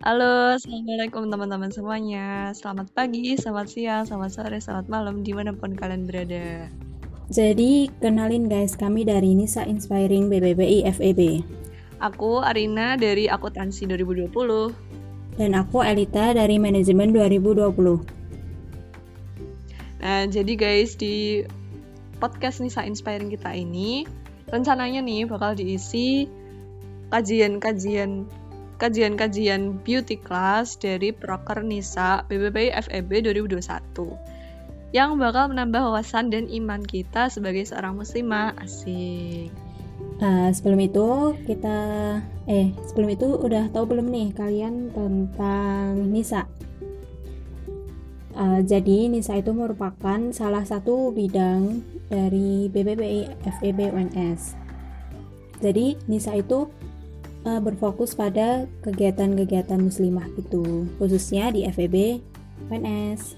Halo, Assalamualaikum teman-teman semuanya. Selamat pagi, selamat siang, selamat sore, selamat malam, di mana pun kalian berada. Jadi, kenalin guys, kami dari Nisa Inspiring BBBI FEB. Aku Arina dari Akuntansi 2020. Dan aku Elita dari Manajemen 2020. Nah, jadi guys, di podcast Nisa Inspiring kita ini, rencananya nih bakal diisi kajian-kajian kajian-kajian beauty class dari Proker Nisa BBBI FEB 2021 yang bakal menambah wawasan dan iman kita sebagai seorang muslimah asik. Uh, sebelum itu kita eh sebelum itu udah tahu belum nih kalian tentang Nisa? Uh, jadi Nisa itu merupakan salah satu bidang dari BBBI FEB UNS. Jadi Nisa itu uh, berfokus pada kegiatan-kegiatan muslimah gitu, khususnya di FEB PNS.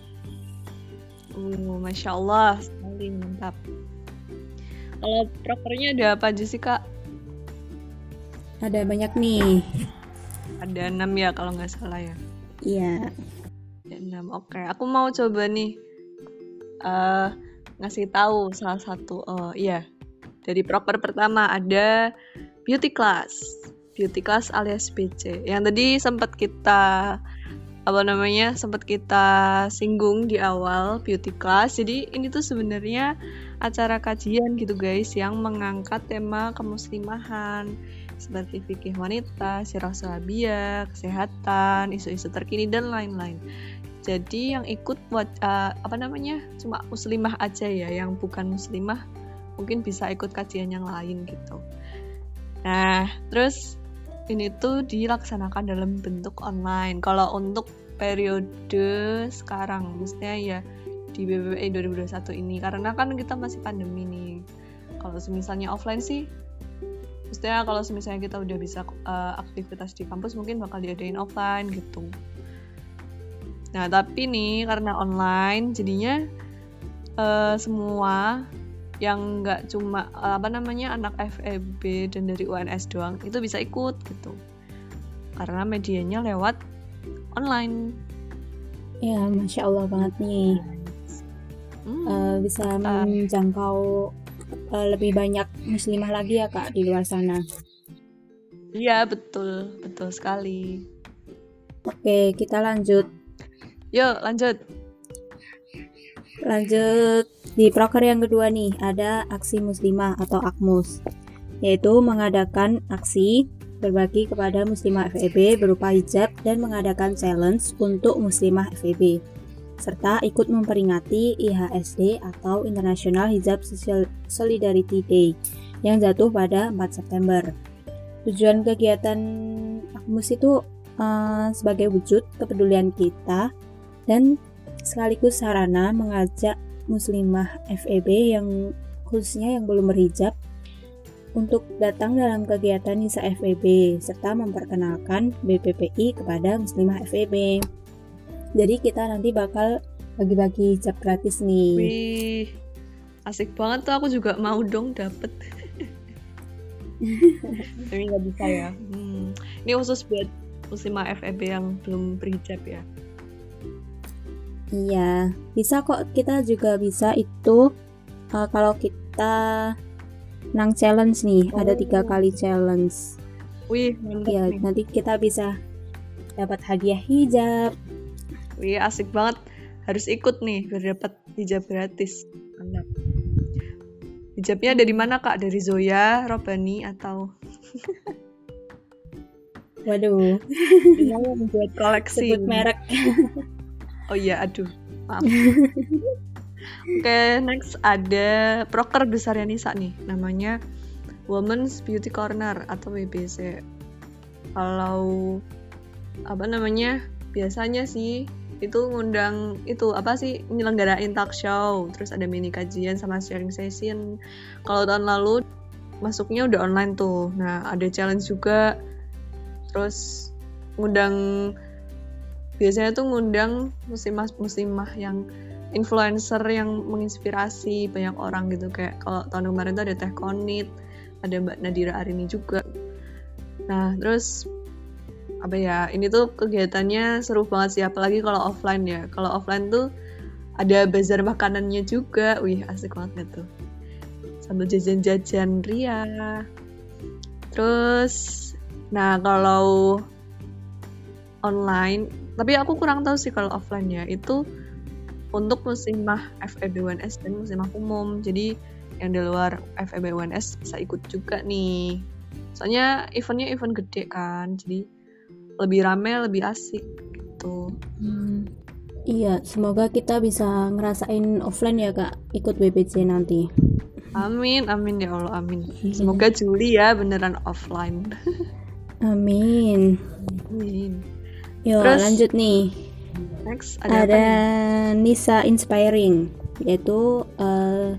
Uh, Masya Allah, sekali mantap. Kalau prokernya ada apa aja sih kak? Ada banyak nih. Ada enam ya kalau nggak salah ya. Iya. Ada enam. Oke, aku mau coba nih uh, ngasih tahu salah satu. Oh iya, dari proker pertama ada beauty class beauty class alias BC yang tadi sempat kita apa namanya sempat kita singgung di awal beauty class jadi ini tuh sebenarnya acara kajian gitu guys yang mengangkat tema kemuslimahan seperti fikih wanita, sirah sahabia, kesehatan, isu-isu terkini dan lain-lain. Jadi yang ikut buat uh, apa namanya cuma muslimah aja ya, yang bukan muslimah mungkin bisa ikut kajian yang lain gitu. Nah, terus ini tuh dilaksanakan dalam bentuk online. Kalau untuk periode sekarang, maksudnya ya di BBBI 2021 ini, karena kan kita masih pandemi nih. Kalau misalnya offline sih, maksudnya kalau misalnya kita udah bisa uh, aktivitas di kampus, mungkin bakal diadain offline gitu. Nah, tapi nih karena online, jadinya uh, semua yang nggak cuma apa namanya anak FEB dan dari UNS doang itu bisa ikut gitu. Karena medianya lewat online. Ya masya Allah banget nih. Hmm, uh, bisa menjangkau uh, lebih banyak muslimah lagi ya kak di luar sana. Iya betul. Betul sekali. Oke kita lanjut. Yuk lanjut. Lanjut di proker yang kedua nih, ada aksi muslimah atau akmus, yaitu mengadakan aksi berbagi kepada muslimah FEB berupa hijab dan mengadakan challenge untuk muslimah FEB, serta ikut memperingati IHSD atau International Hijab Solidarity Day yang jatuh pada 4 September. Tujuan kegiatan akmus itu uh, sebagai wujud kepedulian kita dan sekaligus sarana mengajak muslimah FEB yang khususnya yang belum berhijab untuk datang dalam kegiatan Nisa FEB serta memperkenalkan BPPI kepada muslimah FEB. Jadi kita nanti bakal bagi-bagi hijab gratis nih. Wih, asik banget tuh aku juga mau dong dapet. Tapi nggak bisa ya. Hmm. Ini khusus buat muslimah FEB yang belum berhijab ya. Iya, bisa kok kita juga bisa itu uh, kalau kita nang challenge nih, oh. ada tiga oh. kali challenge. Wih, Iya, nanti kita bisa dapat hadiah hijab. Wih, asik banget. Harus ikut nih biar dapat hijab gratis. Mantap. Hijabnya dari mana kak? Dari Zoya, Robani atau? Waduh. Ini membuat koleksi. Sebut merek. Oh iya, aduh. Maaf. Oke, okay, next ada proker besar ya Nisa nih, namanya Women's Beauty Corner atau WBC. Kalau apa namanya? Biasanya sih itu ngundang itu apa sih nyelenggarain talk show, terus ada mini kajian sama sharing session. Kalau tahun lalu masuknya udah online tuh. Nah, ada challenge juga. Terus ngundang biasanya tuh ngundang muslimah-muslimah yang influencer yang menginspirasi banyak orang gitu. Kayak kalau tahun kemarin tuh ada Teh Konit, ada Mbak Nadira Arini juga. Nah, terus apa ya ini tuh kegiatannya seru banget sih apalagi kalau offline ya. Kalau offline tuh ada bazar makanannya juga. Wih asik banget tuh sambil jajan-jajan ria. Terus nah kalau online tapi aku kurang tahu sih kalau offline ya. Itu untuk musimah FEB UNS dan musimah umum. Jadi yang di luar FEB UNS bisa ikut juga nih. Soalnya eventnya event gede kan jadi lebih rame lebih asik gitu. Hmm. iya semoga kita bisa ngerasain offline ya kak. Ikut BBC nanti. Amin amin ya Allah amin. Iya. semoga Juli ya beneran offline. Amin. Amin yuk Terus, lanjut nih. Next ada, ada Nisa Inspiring yaitu uh,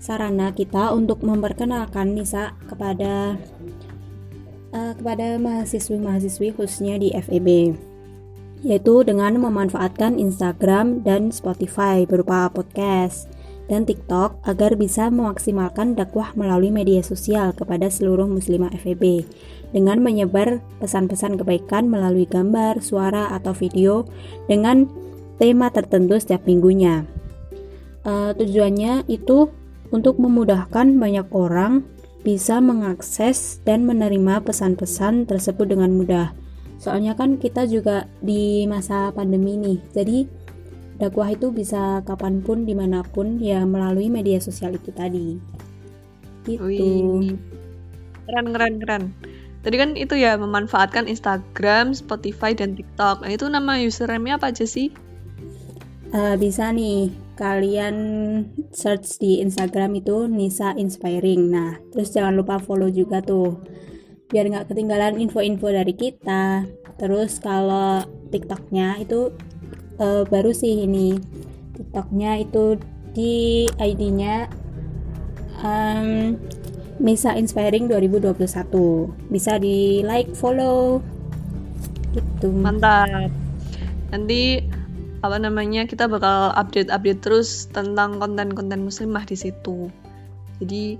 sarana kita untuk memperkenalkan Nisa kepada uh, kepada mahasiswi-mahasiswi khususnya di FEB yaitu dengan memanfaatkan Instagram dan Spotify berupa podcast dan TikTok agar bisa memaksimalkan dakwah melalui media sosial kepada seluruh muslimah FEB dengan menyebar pesan-pesan kebaikan melalui gambar, suara, atau video dengan tema tertentu setiap minggunya. Uh, tujuannya itu untuk memudahkan banyak orang bisa mengakses dan menerima pesan-pesan tersebut dengan mudah. Soalnya kan kita juga di masa pandemi nih, jadi dakwah itu bisa kapan pun, di mana pun, ya melalui media sosial itu tadi. Gitu. Wih. Keren, keren, keren. Tadi kan itu ya memanfaatkan Instagram, Spotify, dan TikTok. Nah itu nama username-nya apa aja sih? Uh, bisa nih kalian search di Instagram itu Nisa Inspiring. Nah, terus jangan lupa follow juga tuh. Biar nggak ketinggalan info-info dari kita. Terus kalau TikToknya itu uh, baru sih ini. TikToknya itu di ID-nya um, Nisa Inspiring 2021. Bisa di like, follow. Gitu. Mantap. Nanti apa namanya kita bakal update-update terus tentang konten-konten muslimah di situ. Jadi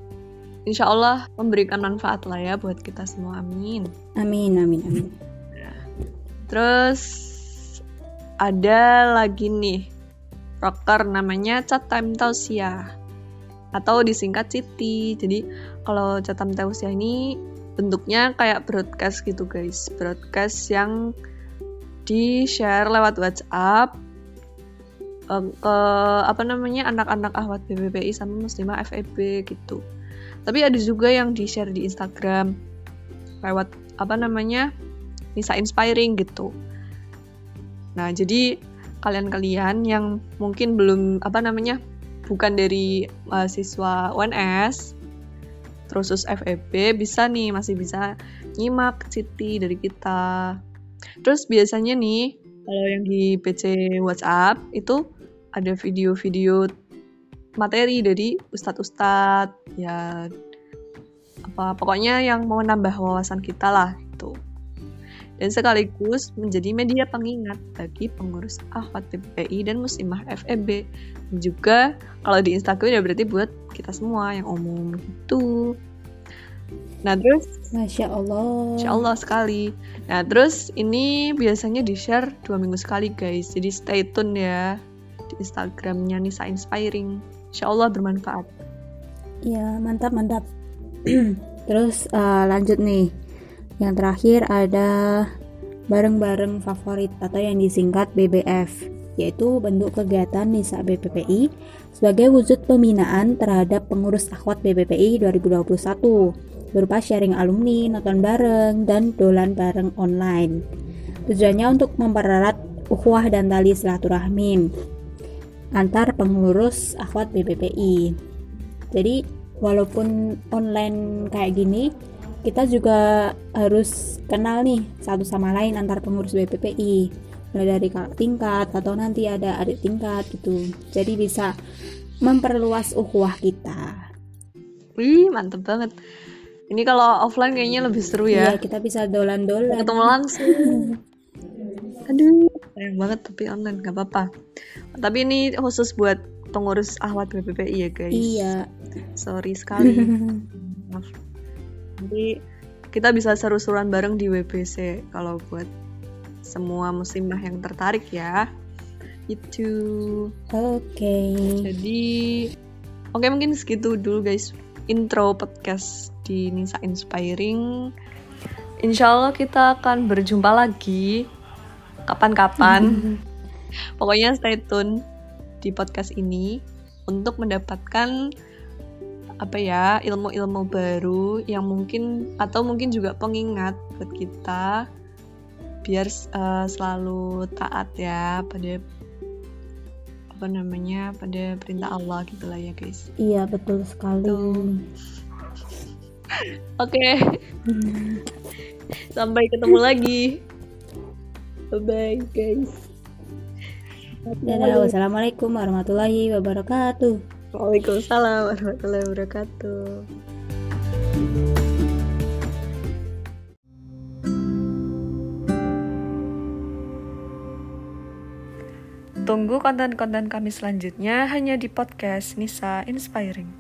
insya Allah memberikan manfaat lah ya buat kita semua. Amin. Amin, amin, amin. Terus ada lagi nih. Rocker namanya Chat Time Tausia. Atau disingkat Citi. Jadi kalau Chat Time Tausia ini bentuknya kayak broadcast gitu guys, broadcast yang di share lewat WhatsApp ke apa namanya anak-anak ahwat BBPI sama muslimah FEB gitu. Tapi ada juga yang di share di Instagram lewat apa namanya Nisa Inspiring gitu nah jadi kalian-kalian yang mungkin belum apa namanya bukan dari mahasiswa UNS terus FEB bisa nih masih bisa nyimak Citi dari kita. Terus biasanya nih kalau yang di PC WhatsApp itu ada video-video materi dari ustadz-ustadz ya apa pokoknya yang mau nambah wawasan kita lah dan sekaligus menjadi media pengingat bagi pengurus ahwat PPI dan muslimah FEB dan juga kalau di Instagram ya berarti buat kita semua yang umum itu nah terus Masya Allah Masya Allah sekali nah terus ini biasanya di share dua minggu sekali guys jadi stay tune ya di Instagramnya Nisa Inspiring. Insya Allah bermanfaat. Ya mantap mantap. Terus uh, lanjut nih. Yang terakhir ada bareng-bareng favorit atau yang disingkat BBF yaitu bentuk kegiatan Nisa BPPI sebagai wujud pembinaan terhadap pengurus akhwat BPPI 2021 berupa sharing alumni, nonton bareng, dan dolan bareng online. Tujuannya untuk mempererat ukhuwah dan tali silaturahmi antar pengurus akhwat BBPI. Jadi walaupun online kayak gini, kita juga harus kenal nih satu sama lain antar pengurus BPPI mulai dari kakak tingkat atau nanti ada adik tingkat gitu. Jadi bisa memperluas ukhuwah kita. Wih mantep banget. Ini kalau offline kayaknya lebih seru ya. Iya kita bisa dolan-dolan. Ketemu langsung. Aduh sayang banget tapi online nggak apa-apa. Tapi ini khusus buat pengurus ahwat BPPI ya guys. Iya. Sorry sekali. maaf jadi kita bisa seru-seruan bareng di WBC kalau buat semua muslimah yang tertarik ya. Itu. Oke. jadi oke mungkin segitu dulu guys intro podcast di Nisa Inspiring. Insya Allah kita akan berjumpa lagi kapan-kapan. Pokoknya stay tune di podcast ini untuk mendapatkan apa ya ilmu-ilmu baru yang mungkin atau mungkin juga pengingat buat kita biar uh, selalu taat ya pada apa namanya pada perintah Allah gitulah ya guys. Iya betul sekali. Oke. Okay. Sampai ketemu lagi. Bye bye guys. Dadah, wassalamualaikum warahmatullahi wabarakatuh. Waalaikumsalam warahmatullahi wabarakatuh. Tunggu konten-konten kami selanjutnya hanya di podcast Nisa Inspiring.